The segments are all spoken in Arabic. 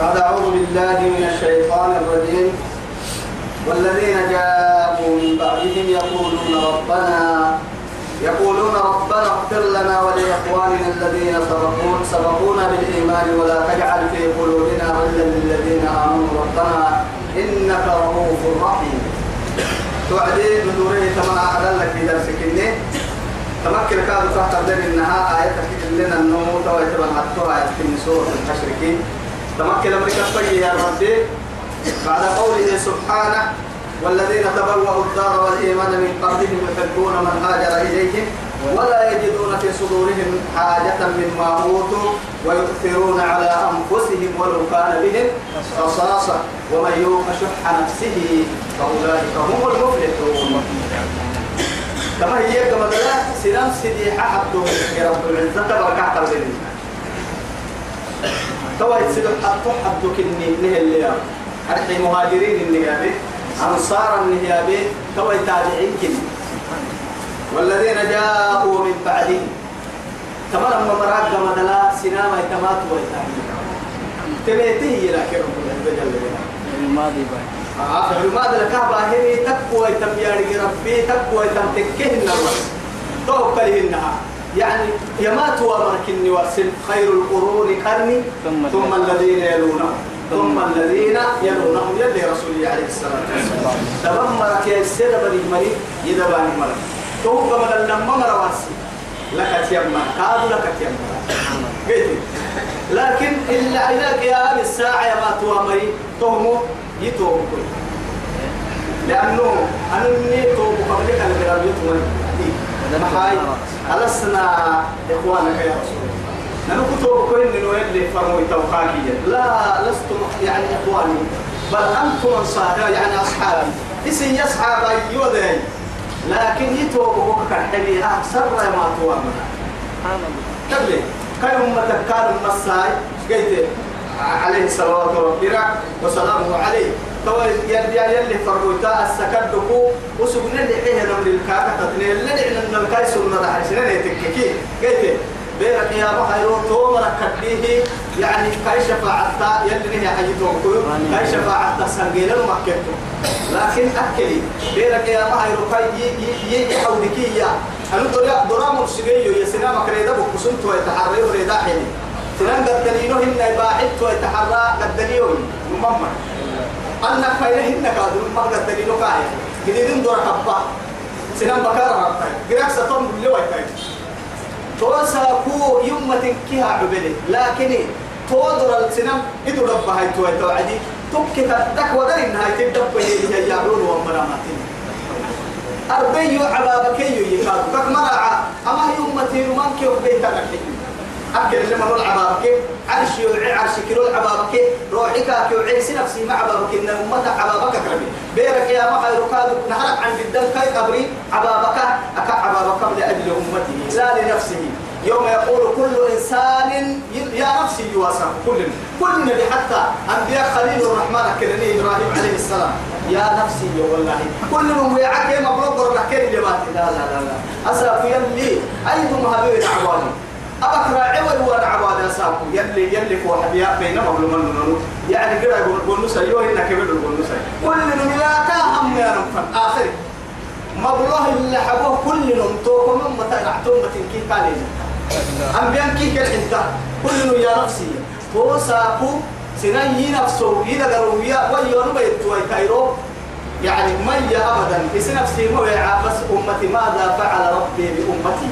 بعد أعوذ بالله من الشيطان الرجيم. والذين جاءوا من بعدهم يقولون ربنا يقولون ربنا اغفر لنا ولإخواننا الذين سبقون سبقونا بالإيمان ولا تجعل في قلوبنا غلا للذين آمنوا. ربنا إنك رؤوف رحيم. توعدي بدوره تمنع على لك في درسك تمكن كادو تحت الدين إنها آية لنا النمو تويتبا حتى آية في سورة الحشر تمكن أمريكا طيب يا ربي. بعد قوله سبحانه والذين تبوأوا الدار والإيمان من قبلهم يحبون من هاجر إليهم ولا يجدون في صدورهم حاجة مما أوتوا ويؤثرون على أنفسهم ولو كان بهم خصاصة ومن يوق شح نفسه فأولئك هم المفلحون. كما هي كما لا سلام سيدي حد رب العزة. تبارك وتعالى توا يصير حد حد كني نه اللي أرحي مهاجرين النيابي أنصار النيابي توا تابعين كني. والذين جاءوا من بعدهم كما لما مراك كما دلا سينما يتمات ويتامي تبيته إلى كرم الله جل الماضي باي آخر الماضي لك. باهري تقوى يتمياري ربي تقوى يتمتكهن الرس توكلهنها يعني يمات ومركني وارسل خير القرون قرني ثم ثم الذين يلونهم ثم الذين يلونهم يلي رسولي عليه الصلاة والسلام. تبمرك يا السيدة بني مريك يدباني مرك توقع من لما مرواسي لك تيمنا كاد لك تيمنا قلت لكن إلا يا أبي الساعة يا ما توامري تهمو يتوبوا. لأنه أنا مني توبوا قبلك على الكلام يتوبوا محاي ألسنا إخوانك يا رسول نحن كتب كل نويل اللي فرموا توقاكيا لا لستم يعني إخواني بل أنتم أنصار يعني أصحابي. اسم يصحاب أيوة لكن يتوبوا كحبي أكثر ما توامنا سبحان الله قبل كان أمة كان المساي قيت عليه صلوات ربنا وسلامه عليه. تو يلي يلي فرقوتا السكدكو وسبنا اللي حين نمر الكاكا تتنين. اللي لعنا الكايس ومدى حسنا يتككي قيت بيرك يا بحيرو تو مركبيه يعني كاي شفاعتا يلي نهي حيتهم كيو كاي شفاعتا سنجيلا ومكتو لكن أكلي. بيرك يا بحيرو كاي يحودكي يا أنا درا درا مرسجيو يا سنا مكريدا بكسنت ويتحرر ريدا حيني. سنان قدلينو هن باعت ويتحرر قدليو ماما أنا فايله هن كادو ما قدلينو كاي. جديدين دورا كبا سنان بكار ربطاي جراك ستون اللي ويتاي توسا كو يوم تنكيها عبلي لكن تودر السنان إدو ربها يتوي توعدي. تبكي تدك ودر إنها تدب هي يعرون ومراماتين أربيو عبابك يكاد كك مرعى أما رمان كيف بيتا نحن أكل اللي منو العبابك عرش يوعي عرش كيلو العبابك روحك يوعي نفسي مع عبابك إن أمتك عبابك كرمي بيرك يا محل ركاد نهرك عن الدم كي قبري. عبابك أكا عبابك لأجل أمته لا لنفسه. يوم يقول كل إنسان يا نفسي يواسى كل كل نبي حتى أنبياء خليل الرحمن كلني إبراهيم عليه السلام. يا نفسي يا والله. كل من ويعك مبروك بات لا لا لا لا. أساف يلي أيضا هذول عوالي أبكر عوال وأنا عوالي أساف يلي يلي فو حبيا بين مظلوم النور يعني كده يقول قول نسا يوه إنك كبير قول نسا كل من لا كهم يا رب آخر. مبروه اللي حبوه كل نوم توكم متى نعتم متنكي كالين أنبيان كي كل انت كل يا نفسي. هو ساكو سنان يي نفسه. إذا قالوا يا ويونو بيتوي كايرو يعني مي أبدا. في نفسي مو بس أمتي ماذا فعل ربي بأمتي؟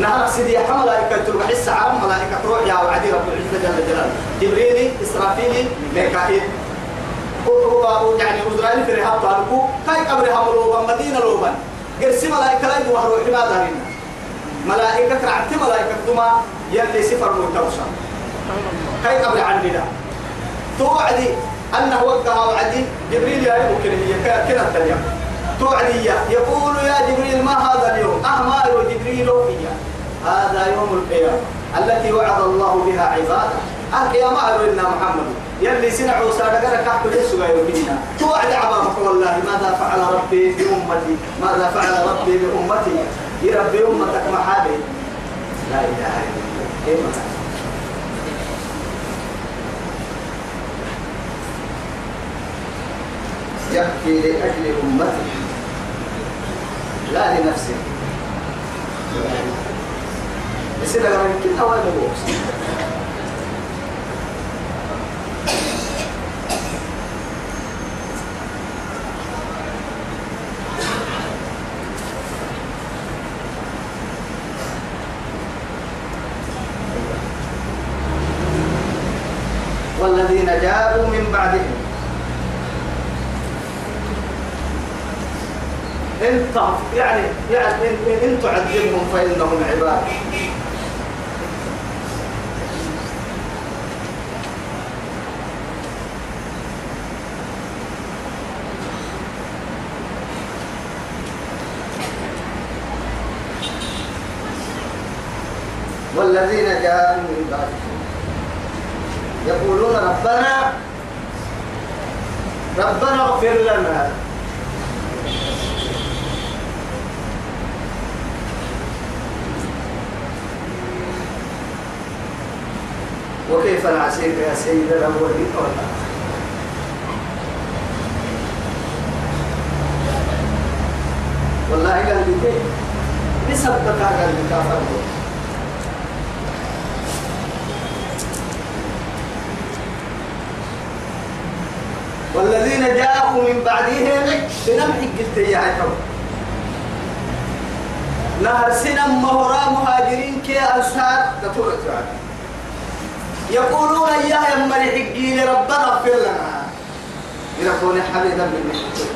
نهار سيدي ملائكة تروح عام ملائكة تروح يا وعدي رب العزة جل جلاله. جبريلي إسرافيلي ميكائيل. هو يعني إسرائيل في رهاب طالبو كاي قبر هملوبا مدينة لوبا قرسي ملائكة لا يدوها روح ما دارين ملائكة رعتي ملائكة دما يلي سفر متوسع كاي قبل عندنا. توعدي أنه وقع وعدي جبريل يا يمكن هي كنا الدنيا. توعدي يقول يا جبريل ما هذا اليوم؟ أهمال جبريل هي هذا يوم القيامة التي وعد الله بها عباده. القيامة قالوا محمد. يلي سنعوا سادقنا كحب غير يومنا توعد عبابك والله ماذا فعل ربي بأمتي؟ ماذا فعل ربي بأمتي؟ يربي أمتك محابي. لا إله إلا الله. يحكي لأجل أمته لا لنفسه. يصير لك يمكن أول مبوس والذين جاءوا من بعدهم. انت يعني يعني ان, إن تعذبهم فإنهم عباد. والذين جاءوا من بعدهم. يقولون ربنا ربنا اغفر لنا. وكيف نعسيك يا سيد الأولين والآخرين؟ والله قال لي كيف نسبك قال لي والذين جاءوا من بعدهم قلت يا عجب نهر سنم مهرا مهاجرين كي أنصار تطورت يقولون يا يا ملحقين ربنا اغفر لنا. يكون حميدا بالنعمة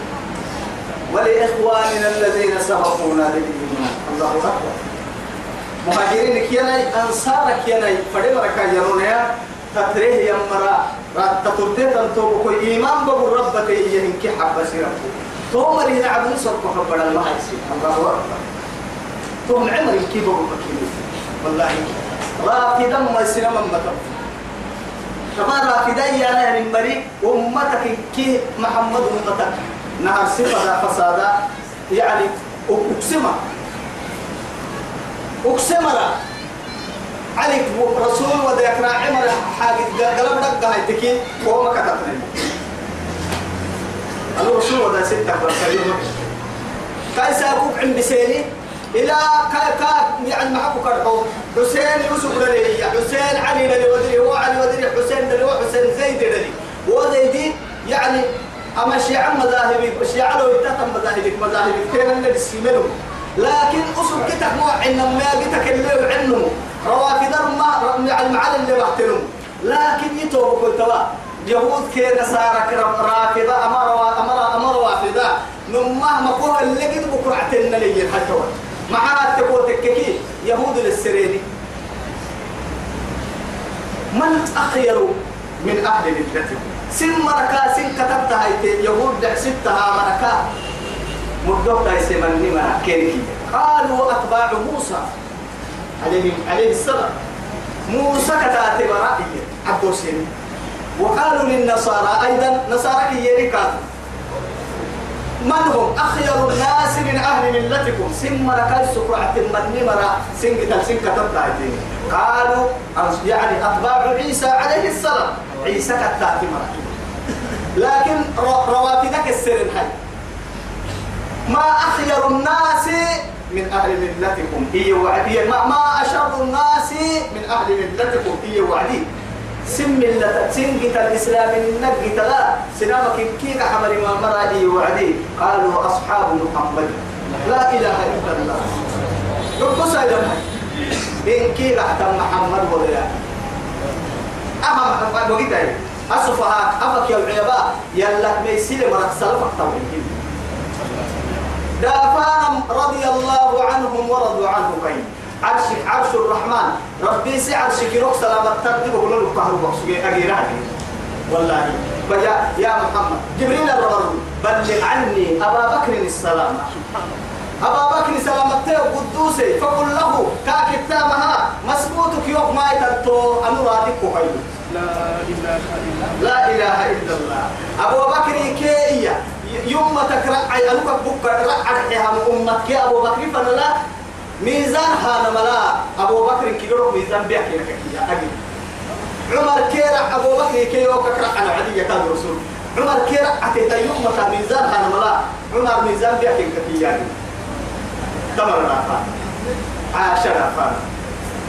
ولإخواننا الذين سبقونا بالإيمان. الله أكبر. مهاجرين كيناي أنصارك كيناي فدي مركا يرونيا. تتريه يمرا رأت تطرتي تنتوب كو إيمان بابو ربك إيهن كي حبا سيرفو توم اللي نعبد سرق حبا الله يسير. الله أكبر توم عمر كي بابو مكيني والله. رافدا ما يسير من مكان كما رافدا يا نهر مري أمتك كي محمد أمتك. نهر صفة فسادا يعني أقسم. أقسم عليك رسول وديك عمر حاجة قلب دقة هيتكي وما كتبنا الرسول ودا ستة برسلين كايسا أبوك عند بسيني إلى كا كا يعني معكو كرحو. حسين يوسف لي حسين علي لي ودري هو علي ودري حسين لي حسين زيد لي وزيدي يعني أما شيعة مذاهبي شيعة لو يتهم مذاهبك مذاهبك كان اللي لكن أصل كتك مو عنا ما كتك اللي عنه روافد ما يعني معلم اللي بحتلهم لكن يتوب كل توا يهود كي نصارى رافضة أمر أمر أمر وافدة نمه مقوه اللي قد بكرعتنا لي حتى معنا تقول تككي يهود للسريني. من أخير من أهل ملته سن مركا سن كتبت هاي يهود دحسبتها مركا. مدوك داي سمني ما كيركي. قالوا أتباع موسى. عليه عليه السلام. موسى كتات برائية عبدو سين وقالوا للنصارى أيضا نصارى كيركا من هم أخير الناس من أهل ملتكم. سن مركا سكرة من مرا سن كتب سن كتبت هاي قالوا يعني أتباع عيسى عليه السلام. عيسى كتات مرا لكن روافدك السر الحي. ما أخير الناس من أهل ملتكم. هي وعدي ما, ما أشر الناس من أهل ملتكم. هي وعدي. سم ملة سنجت الإسلام النجت لا سنامك كيك حمر ما مرادي وعدي. قالوا أصحاب محمد. لا إله إلا الله. رب سيدنا إن كيك أحتم محمد ولا. أهم محمد وقتها أصفها أفك يا العيباء يلا ميسيل مرات سلفك طويل دافان رضي الله عنهم ورضوا عنه كين عرشك عرش الرحمن. ربي سي عرشك روك سلامة تردب وقول له بقصي أجيران والله. بجا يا محمد. جبريل الرب بلغ عني أبا بكر السلام أبا بكر سلامته قدوسي. فقل له كاكتامها مسبوتك يوم ما يتلتو. أنو رادك لا إله إلا الله. لا إله إلا الله. أبو بكر كيئية يوم تكرع أنك بك رعد حيها أمتك أبو بكر فلا ميزان هذا ملا أبو بكر كيلو ميزان بيحكي لك عمر كيرع أبو بكر كيلو ككرع على عدي كان رسول. عمر كيرا أتيت يوم متى ميزان أنا ملا عمر ميزان بيك كتياني تمر رافان عاشر رافان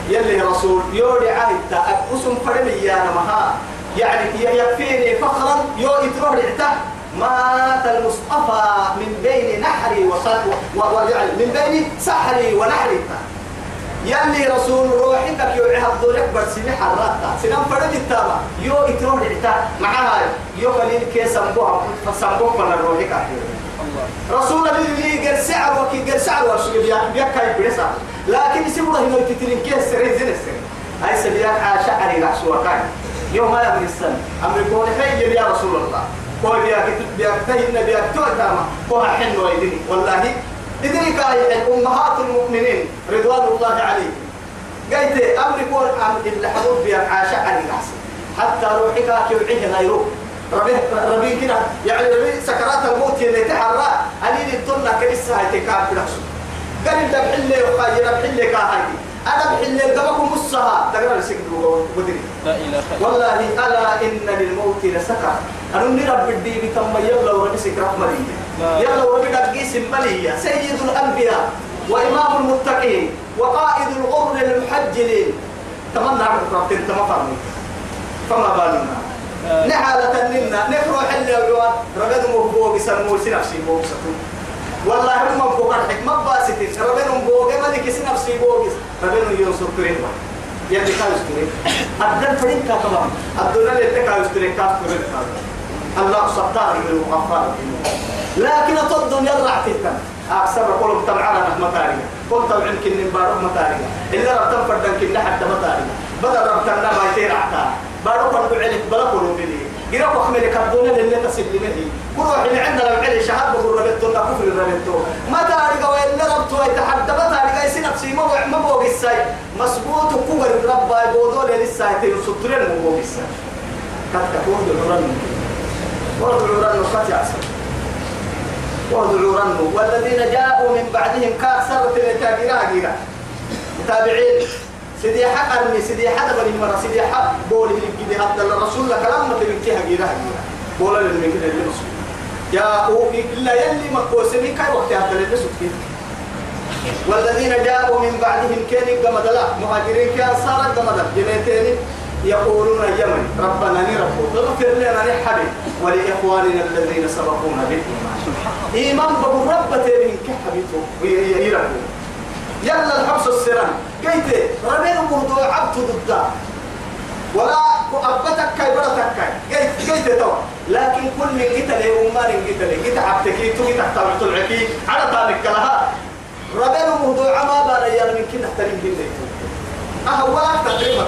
يلي رسول يوري عهد أسم فرمي يا نمها. يعني يكفيني فخرا يو إتروه لعته. مات المصطفى من بين نحري وصل ويعني من بين سحري ونحري. يلي رسول روحك يوعي الدولك برسمي حراتا سنم فرد التابع يو اتروح العتا معها يو قليل كي سنبوها فسنبوك من روحك رسول الله اللي قال سعر وكي قال سعر وشي بيك بيك كاي برسا لكن سيبوه هنا يتتلين كي سرين زين السرين هاي سبيان عاشعري رأس وكاي. يوم ما يبني السنة. أمريكون حي يا رسول الله. بيك تهين بيك تؤتاما كوها حن ويدني والله إدري كاي أمهات المؤمنين رضوان الله عليهم. قلت أمري كون أم إلا حبوب بيا عاشا علي حتى روحك كيوعيه غيره. ربي ربي كده. يعني سكرات الموت اللي تحرى. الدنيا كنسة هاي تكاد في نفسه قال أنت بحلة وخايرة بحلة كاهاي أنا بحلة قبكم مصها. تقرأ لسكت بدري لا إله إلا والله ألا إن للموت لسكر أنا نرى بدي بتم يلا وربي سكرات مريض لا. يلا وربي قيس ملية سيد الأنبياء وإمام المتقين وقائد الغر المحجلين. تمنى عن ربطين تمفرني فما بالنا. نحالة لنا نفرح اللي أجوان ربنا مبوغ سنمو سنفسي ستون والله هم مبوغ الحكمة باستين ربنا مبوغ ملك سنفسي بوغ ربنا يوسف كريم يلي كان يسترين أبدل فريق الدنيا اللي كان يسترين كاف كريم الله ستار من المغفر لكن تضم يرع تلك أكثر قول تبعنا رحمة تاريخ قول تبع يمكن نبارك متاريخ إلا ربطان فردان كنا حتى متاريخ بدل ربطان ما يتير عتا بارك الله عليك بلا قولوا بلي جرا وحمل كدونا اللي تسلم لي كل واحد عندنا لو علي شهاد بقول ربطو لا كفر ربطو ما تاريخ وإلا ربطو يتحدى ما تاريخ يسي نفسي ما بوع ما بوع الساي. مسبوط كبر الرب يبودو للساي. تيسطرين ما بوع الساي. العرن وهد العرن فتي عسل وادعوا رنوا والذين جاءوا من بعدهم كأكثر تاجرا جيرا متابعين. سيدي حق أرمي سيدي حق بني مرة سيدي حق بول اللي عبد الله رسول الله كلام ما تبكيها جيرا جيرا بول اللي من كده اللي رسول جاءوا إلا يلي مكوسني كاي وقت هذا اللي سكت والذين جاءوا من بعدهم كان قمدلا. مهاجرين كأنصار قمدلا. جنيتين يقولون يمن ربنا نرفض اغفر لنا نحبي ولإخواننا الذين سبقونا بالإيمان. إيمان بقول رب تيرين كحبيته يرفض يلا الحبس السران كيت ربنا موضوع عبد ضد ولا أبتك كاي برتك كاي. كيت كيت تو؟ لكن كل من قتل وما من قتل. قت عبتك تو قت تحت العكي على طالك لها ربنا موضوع ما بان يا من كنا تريم بالله أهوالك تقريبا.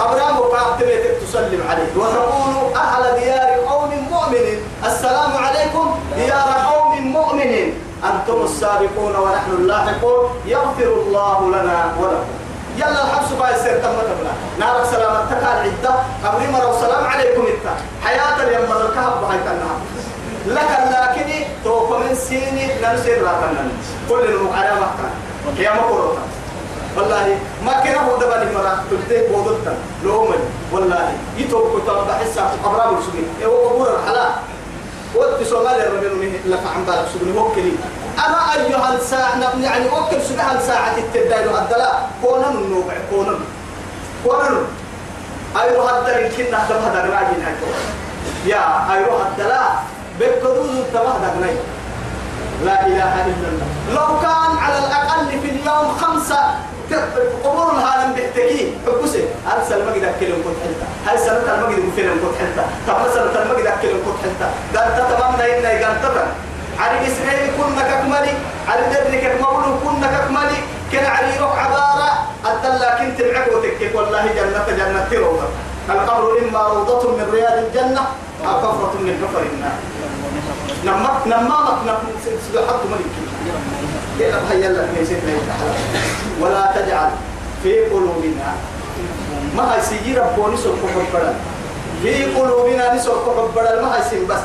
أبرام وقعت تسلم عليه. وتقول أهل ديار قوم مؤمن. السلام عليكم ديار قوم مؤمن. أنتم السابقون ونحن اللاحقون. يغفر الله لنا ولكم. يلا الحبس باي سير تم تبلا نار سلام تكال عدة. أبري مرة سلام عليكم إنت. حياة اليوم الكهف بهاي تنها لك لكن توقع من سيني ننسير راتنا كل المقارنة مكان يا مقروطة والله ما كان هو بودتا لومن والله يتوب كتاب بحسة أبرام السجن إيه هو أبور الحلا وقت سومالي الرجل منه لك عن بالك سجن وكلي أنا أيها الساعة يعني وكل سجن ساعة التدايل الدلاء كونا النوبع كونا. كونا. أيها الدلاء كنا هذا هذا راجل هكذا يا أيها الدلاء بكدوز التبه دقني لا إله إلا الله. لو كان على الأقل في اليوم خمسة قبور الهالم بيحتكي حبسي هل سلمة قد أكلم كنت حلتا؟ هل سنة المجد مفيلم كنت حلتا؟ طب سنة المجد أكلم كنت حلتا؟ قال تتمنى إنا يقال على إسرائيل كنا ككمالي على درنك كمولو كنا ككمالي كان علي روح عبارة. أدلا كنت معك وتكك والله جنة جنة روضة القبر إما روضة من رياض الجنة أو كفرة من كفر النار. نمك نمامك نم سبحت ملكي كيف هيا لك ولا تجعل في قلوبنا. ما هي سيجي ربوني سوف حبنا في قلوبنا نسوف حبنا ما هي سين بس.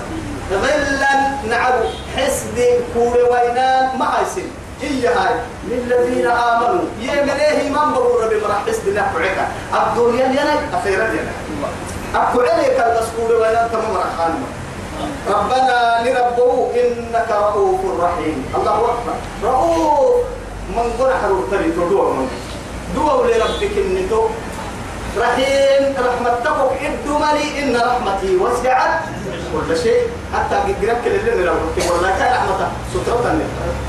غلا نعب حسد كور وينان ما هي سين هي هاي. للذين آمنوا. يمنيه من برور بمرح حسد نفعك الدنيا ينك أخيرا ينك أكو عليك المسؤول وينان تمام رحانه ربنا لربه إنك رؤوف رحيم. الله أكبر. رؤوف. من قرأ حروف تري تدور من. دوا لربك النتو رحيم. رحمتك إدو ملي إن رحمتي وسعت كل شيء. حتى قدرك اللي نربك والله كان رحمته سترة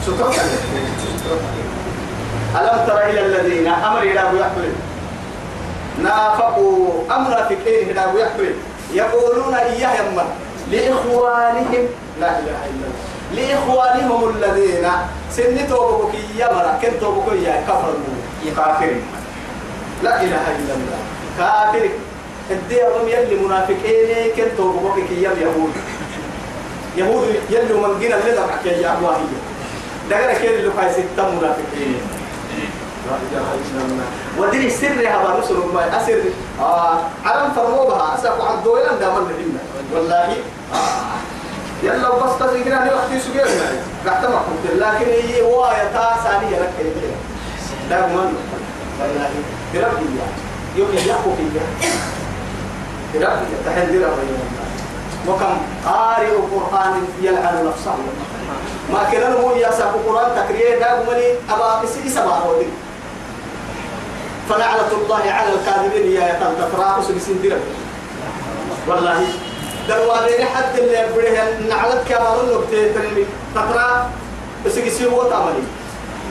سترة ألم تر إلى الذين أمر إلى أبو يحمل نافقوا. أمر فكين إلى أبو يحمل يقولون إياه يما لإخوانهم. لا إله إلا الله. لإخوانهم الذين سنتوا بكي يمرا كنتوا بكي كفروا كافر. لا إله إلا الله. كافر. الدي أظن يلي منافقين كنتوا بكي يم يهود. يهود يلي من جنا اللي دمعك يا أبواهي دقنا كير اللي فاي ستة منافقين؟ لا إله إلا الله. ودين السر هذا نصر ما أسر. آه عرم فرموها أسف عن دويلا دامن لهنا والله يلا بس تذكر أنا وقت سجير رحت ما قلت لكن هي وايا تاسانية لك كده ده من والله بربي يا يوم يحكوا فيا بربي تحل ربي وكم قارئ القرآن يلعن نفسه. ما كنا نقول يا ساق القرآن تكريه ده ومني أبا إسي سبعة ودي فلعنة الله على الكاذبين يا تلتفراق سبسين درب والله دروازين حد اللي يبره نعلت كامل النبتة تنمي. تقرا بس يصير وطامني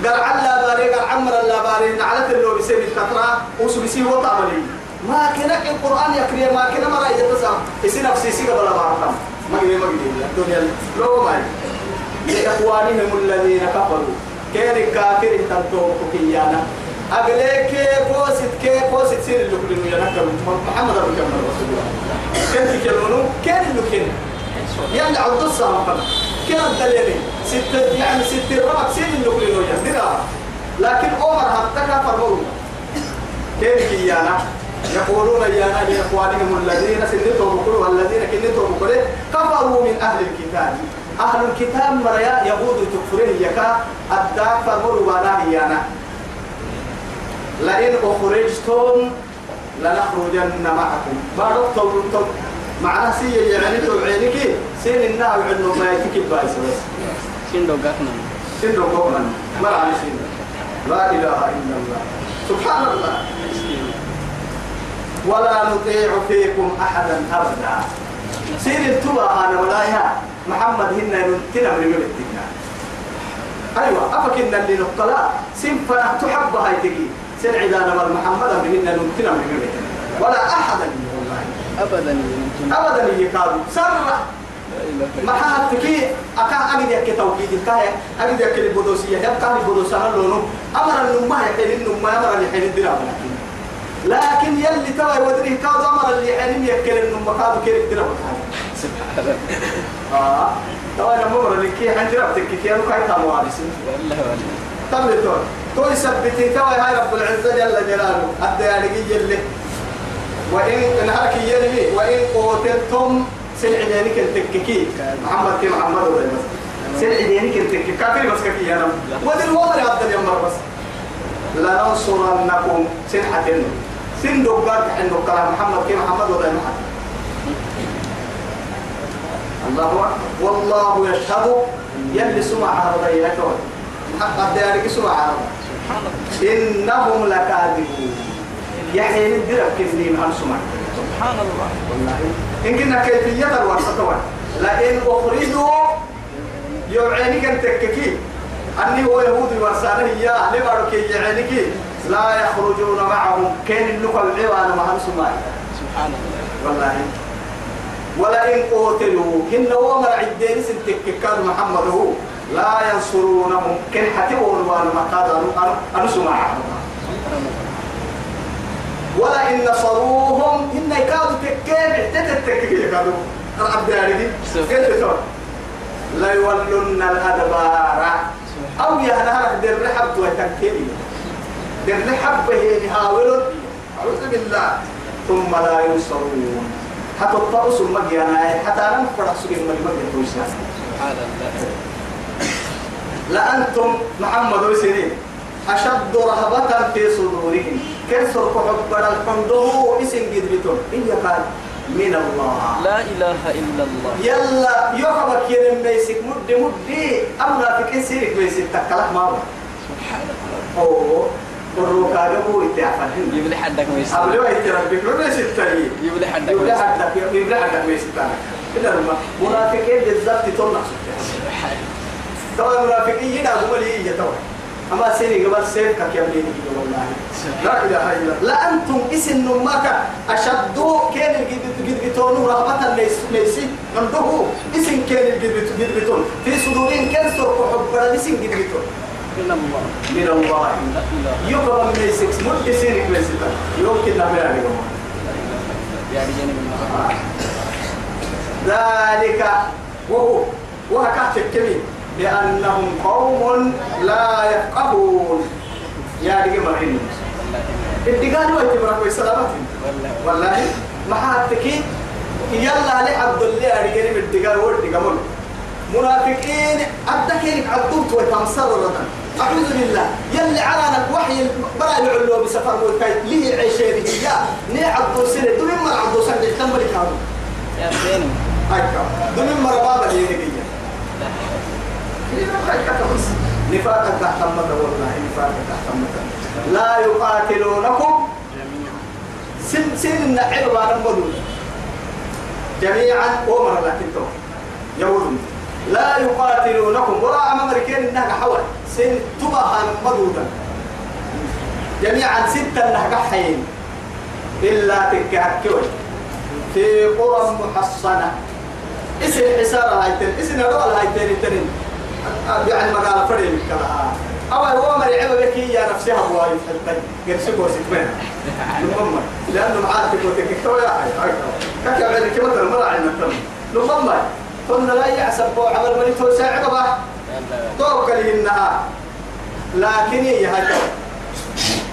قرع لا باري قرع عمر لا باري نعلت اللي بيصير تقرا وسو بيصير وطامني ما كنا القرآن يكري ما كنا مرا يتسام يصير نفسي يصير بلا باركم ما قدر ما قدر الدنيا لو ما لإخوانهم الذين كفروا. كان كافر تنتو كيانا أغليك كوسيت كي كوسيت سير اللي كلنا ينكر محمد الله رسول الله كنت كلمنو كان كان يلا عبد الصلاة مثلا كان الدليل ستة يعني ستة ربع اللي كلنا يندرا لكن عمر حتى كان كيانا يقولون يا لإخوانهم الذين سنتهم بكل والذين كنتهم بكل كفروا من أهل الكتاب. أهل الكتاب مريا يهود تكفرين يكا الداك فرمروا وانا هيانا لئن أخرجتم لنخرجن معكم. بارك طول طول معناها سي يعني تو عينك سين النار عنده ما يتكب بايس بس سندو قاتنا؟ سندو قوما ما على سين لا إله إلا الله. سبحان الله. ولا نطيع فيكم أحدا أبدا. سير التوبة أنا ولايا محمد هنا تنا من ملتنا أيوة أفكن اللي نقلا سين فنا تحب هاي تجي سين عدانا والمحمد من هنا تنا من ولا أحدا. والله أبدا أبدا يكادوا سرع ما حتكي أكا أجد يك توكيد كاية أجد يك البدوسية يبقى البدوسية لونه أمر النما يحين النما أمر اللي حين الدرام لكن يلي توا ودري كاد أمر اللي حين يكل النما كاد كير الدرام آه. توا أنا ممر اللي كي حنجرب تكي. كي أنا كاي تامو عارسين والله. والله تور تو يثبتي توا هاي رب العزة جل جلاله. الدياني يلي وإن نهارك يلي وإن قتلتم سلع دينك التككي. محمد كي محمد ولا بس. سلع دينك التككي. كافر بس كي أنا ودي الوضع عبد اليمر بس. لننصرنكم سن حتن سن دوغات عند كلام محمد كي محمد ولا محمد. الله أكبر. والله يشهد. يلي سمع يكون حق ديارك سمع هذا. إنهم لكاذبون. يحيى الدرب كذنين عن سمع سبحان الله. والله. إن كنا كيفية الوسط لئن أخرجوا يعينك أن تككي أني هو يهودي ورسانه إياه لبارك يعينك لا يخرجون معهم. كان اللقى العوان مع سماء سبحان الله. والله. ولئن قتلوا هن ومر عدين سنتككاد محمد هو لا ينصرونهم كن حتبوا الوان مقاد أنو سماع ولا إن نصروهم إن يكادوا تكين احتدت تكين يكادوا. قلت له لا يولن الأدبار. أو يهنهرك در رحب وتكيني در رحب هي هاولون أعوذ بالله. ثم لا ينصرون. حتى الطرس المجيانا حتى ننفرح سجن المجيانا سبحان الله. لأنتم محمد وسنين أشد رهبة في صدورهم. كسر حب الحمده اسم قدرتهم إن كان من الله. لا إله إلا الله. يلا يوكبك ينم ميسك. مد مد. أمنا في كسيرك ميسك. تكلك هو. سبحان الله أوه. الروكا جابوا يتعفن. يجيب لي حدك قبل ما يتربك لو ميسك تاني يجيب لي حدك يستاهل حدك لها حدك ميسك. تاني كده لما منافقين بالذات تطلع سبحان طبعا المنافقين ينادوا لي طبعا أما سيني قبل سيفك يا ابني والله. لا إله إلا الله. لا أنتم اسم نمك أشدوا كان الجدبتون رهبة ليس ليس عنده. اسم كان الجدبتون في صدورين كان سوق حب اسم جدبتون من الله. من الله. لا إله يقرأ من ليسكس مد سينك ليسكس يمكن نعمل عليك يعني من الله. ذلك وهو وهكذا الكمين لأنهم قوم لا يفقهون. يا رجل مرحبا الدقان هو يتبرك بسلامة والله ما حاتكي يلا علي عبد الله رجال من الدقان هو الدقان منافقين أدكين عبدوت ويتمصر ردا أعوذ بالله. يلي على وحي برا العلو بسفر والكي ليه العيشين هي ني عبدو سنة؟ دون ما عبدو سنة؟ تنبلي كانوا يا زين هايكا دون ما ربابا ليه نجيا نفاقا تحت مدى والله نفاقا تحت مدى لا يقاتلونكم سن سن النعيب وأنا مدود جميعا ومر لكن تو يقولون لا يقاتلونكم ولا أمريكان إنها حول سن تبها مدودا جميعا ستة إنها حين إلا تكهكوي في قرى محصنة اسم حسار هايتين اسم هذول هايتين التنين يعني مقالة فريق كذا. أو هو مري عيب بك يا نفسها هو يفتن يرسكوا وسكمنا المهم لأنه تك تو يا حي كك يا بني؟ كم ترى؟ مرة عندنا تم المهم قلنا لا يعسب عمل من تو ساعة بقى توكل إنها. لكن هي هكذا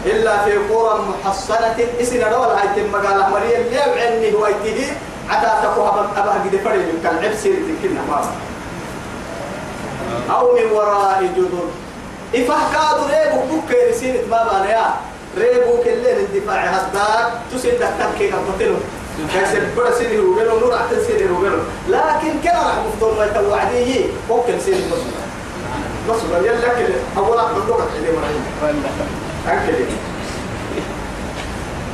إلا في قرى محصنة. اسم هذول هايتين مقالة مريم ليه عني هو يتيه عتا تقوى أبا قد فريق كالعب سيرة كنا ما أو من وراء جدر إفه كادوا ريبو بوك رسينة ما بانيا ريبو كلين اندفاع هداك تسين دكتور كي قبطلو كيسر برا سيني روبيلو نور عتن سيني روبيلو لكن كان راح مفضل ما يتوعديه ممكن سيني مصر. مصر يلا كده أولا بندقة حدي مرحبا والله. أكل.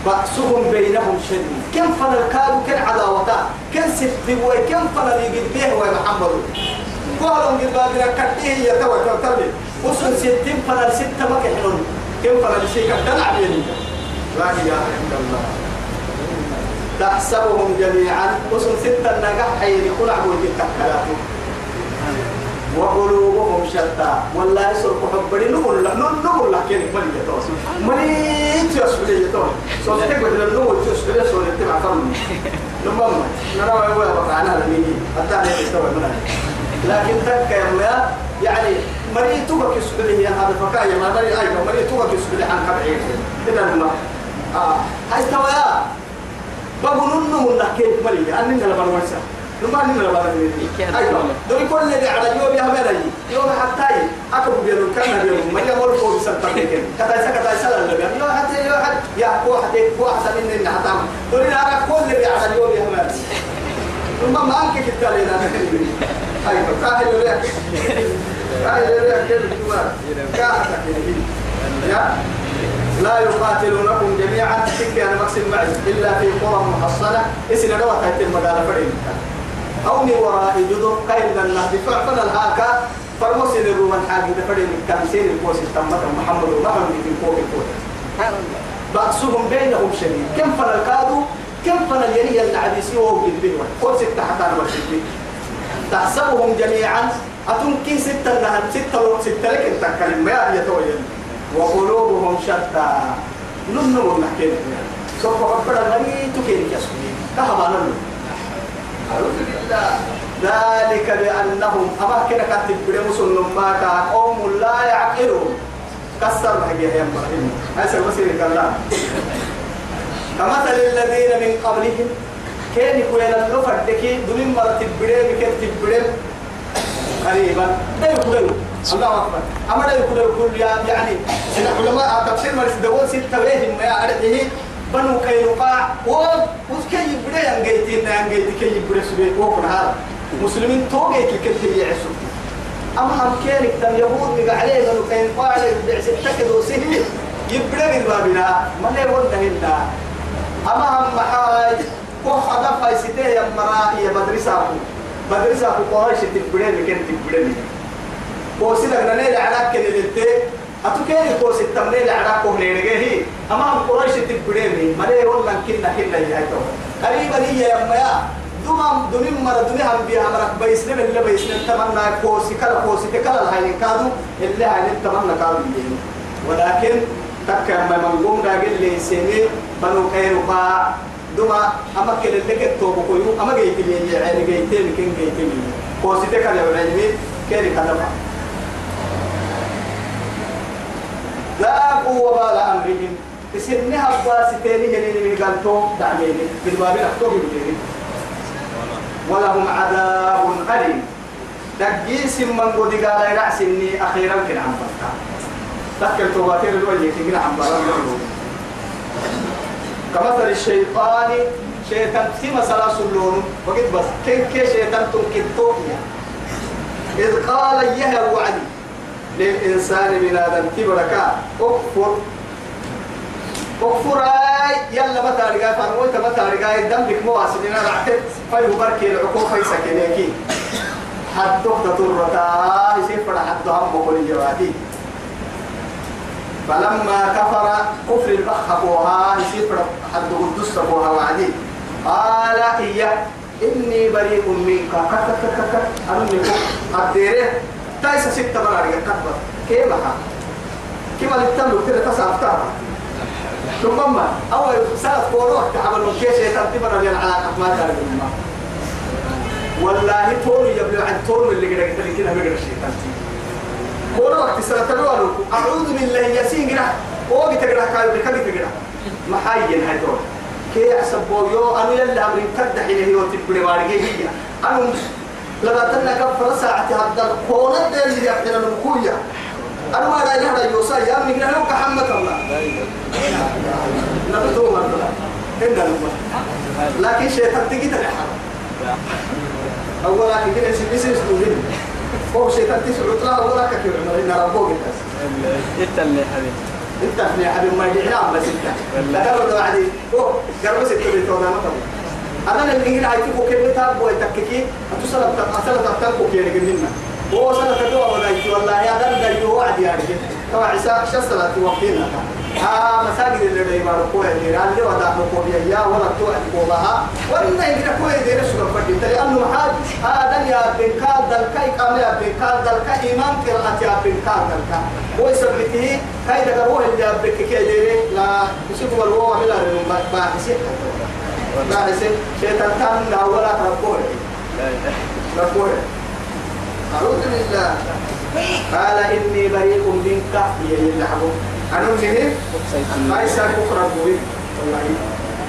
بأسهم بينهم شديد كم فن الكادو كن عداوتا كم ستبوي كم فن يجد به ومحمد قالوا قد بابنا كتيه يتوى كتبه وصل ستين فن ستة ما كحنون كم فن الشيء كتنع بيني. لا إله إلا الله. تحسبهم جميعا. وصل ستة نجح حين يكون عبود التكلاتهم وقلوبهم شتى. والله يسرق حبري نقول لك نقول لك كيف؟ ملي يتوس تيسولي يتوس سوف تقول لك نقول تيسولي سولي تبع فرمي نمم نرى هو بقى أنا لميني الثاني يستوى منها لكن تك يا يعني مري توبك يسولي هي هذا فكاية ما مري أيضا مري توبك يسولي عن كبعين كده ما. آه هاي بقولون نقول لك كيف ملي أننا لما نوسع نما لما نوسع أيوة. دول كل اللي على يوم يا ملي يوم حتى أكو بيرو كان بيرو. ما يقول فوق سنتين كذا كذا سلا اللي يوم حتى يوم حتى يا قوة حتى قوة حتى من حتى. دول أنا كل اللي على يوم يا ملي نما ما أنك كتالي لا يقاتلونكم جميعا. تكي أنا مقصد معي إلا في قرى محصنة. إسنا دوت هاي المقالة فريم أو من وراء جدر. قيل لنا دفاع فنا الهاكا فرمسين الرومان حاجة فريم كان سين الكوس التمت محمد ومحمد في سبحان الله بأسهم بينهم شديد. كم فنا الكادو كم فنا الينية العديسي وهو كل ستة حتى نمشي تحسبهم جميعا. أتنكي ستة لها ستة ستة لك تكلم ما يتوين وقلوبهم شتى. نمنو نحكي سوف ربنا غني تكين كسبي كهما بالله. ذلك بأنهم أما كنا كاتب برمس النماكا قوم لا يعقلون. كسر حقيقة يا إبراهيم هذا المسير كلام. كمثل الذين من قبلهم كان يقول النفر دكي دون مرة تبرم كيف تبرم قريبا. لا يقولون الله أكبر. أما لا يقولون كل يعني العلماء تفسير ما يسدون ستة ويهم ما يعرفه. بنو كينقاع. وكي يبدا ينجيتين ينجيت كي يبدا سبي وكن هذا. مسلمين توجي كي يعسوا أما هم كانك تم يهود مقع عليه بنو كينقاع بعس التكد وسهل. يبدا من بابنا ما لي ولد هنا أما هم محاج وخدا فايسته يا مرا يا مدرسة مدرسة قريش تبدا لكن تبدا وسيلك ننيل على كل اللي أتوكيني كوس التمنيل على كوه ليرجعه أمام قريش تبريمي مري ولا كنا كنا يهتو قريبا هي يا ميا دمام دمين مرة دمين هم بيها مرة بيسلم اللي بيسلم. تمنى كوس كلا كوس كلا الهاي كادو. اللي هاي تمنى كادو. ولكن تك ما منقوم راجل لي سنة بنو كيروبا. دما أما كل اللي كتبوا بكويو أما جيت لي يعني جيت لي كن جيت لي كوس كلا العلمي كيري كذا لا قوة ولا أمرهم تسنها باستين هنين من قلتو دعمين بالباب أخطوه بجري ولهم عذاب أليم دقيس من قد قال رأسني أخيرا كنا عم بطا تذكر تواتير الولي كنا عم بطا كمثل الشيطان شيطان سيما سلاس اللون وقد بس كيف كيف شيطان تنكتو إذ قال يهو وعدي للإنسان من آدم تبركا أكفر. أكفر أي يلا متى رجع فنويت متى رجع الدم بك مواسلين رعتت فيه بركي العقوق في سكنيكي حد تطرتا يسير حد هم بقول جوادي فلما كفر كفر البخ بوها يسير حد قدس بوها وعدي. قال إياه إني بريء منك. كك كك كك منكم أديره. تايسا ستة مراري كتبت كيف لها كيف للتملك كده تسعة ثم ما أول سنة كوروح تعمل من كيش يتنتبر على العلاقة؟ ما تعرف الماء والله تون يبلغ عن تون اللي قد قلت لك كده بقرا الشيطان كل وقت تلوانو أعوذ بالله ياسين قرا وقت تقرا كاي بكذا تقرا محاين هاي دول كي يحسب يو أنا يلا أمري كدح إليه وتبري مارجي هي أنا لما تنا كفر ساعة هذا الكونة اللي يحتنا الكوية أنا ما رأي هذا يا من هنا كحمد الله نبتو مرة هنا لكن شيطان تجي تلحق أولا كده سبيس سنين هو شيطان تسعود لا أولا كثير من إن ربوك الناس إنت اللي حبيبي. إنت في حبيب ما يجي نعم بس إنت. لا ترى ده عادي هو قرب ست بيت ولا ما أنا اللي هنا تبغى كم تاب ويتككي أتصل أتصل تبتكو كي نجننا هو سنة تدوا ولا يجي والله يا دم ده يو عادي يعني. طبعا عيسى شصلة وقتنا ها مساجد اللي ده يبارك كوه اللي اللي ودا كوه يا ولا توعد كوها وإن يجري كوه ده رسول فدي. لأنه حاج. هذا يا بنكال دلكا يقام يا بنكال دلكا إمام قراءة يا بنكال دلكا هو يثبته كاي ده هو اللي يبكي كده لا يشوف الوضع ولا باحث باحث شيطان كان أولا ربوه ربوه أعوذ بالله. قال إني بريء منك. يا يلعبون أنا منه يسأل بكرة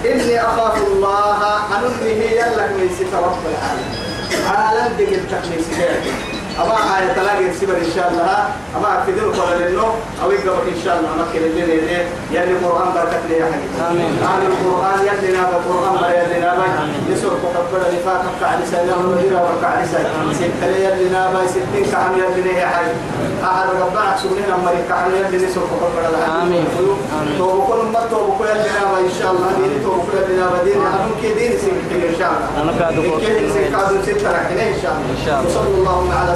إني أخاف الله أنا منه يلا من رب العالمين. عالم دقل تكنيس أما آية تلاقي سبر إن شاء الله. أما في ذل قول لأنه أو يقبل إن شاء الله. مكين الدنيا دي يلي القرآن بركت لي حبيبي. آمين. القرآن يلي نابا القرآن برا يلي نابا يسر قبل نفاق كعلي سنة ونجرى وكعلي سنة ست لي يلي نابا ستين كعم يلي لي يا حبيبي أحد ربنا سبحانه أمري كعم يلي نسر قبل آمين. آمين. توبكون ما توبكون يلي نابا إن شاء الله. ديني توبكون يلي نابا ديني أنو كي ديني سيكتين إن شاء الله. أنا قاعد أقول. كي سيكادو ستة رحنا إن شاء الله. إن شاء الله. وصلى الله على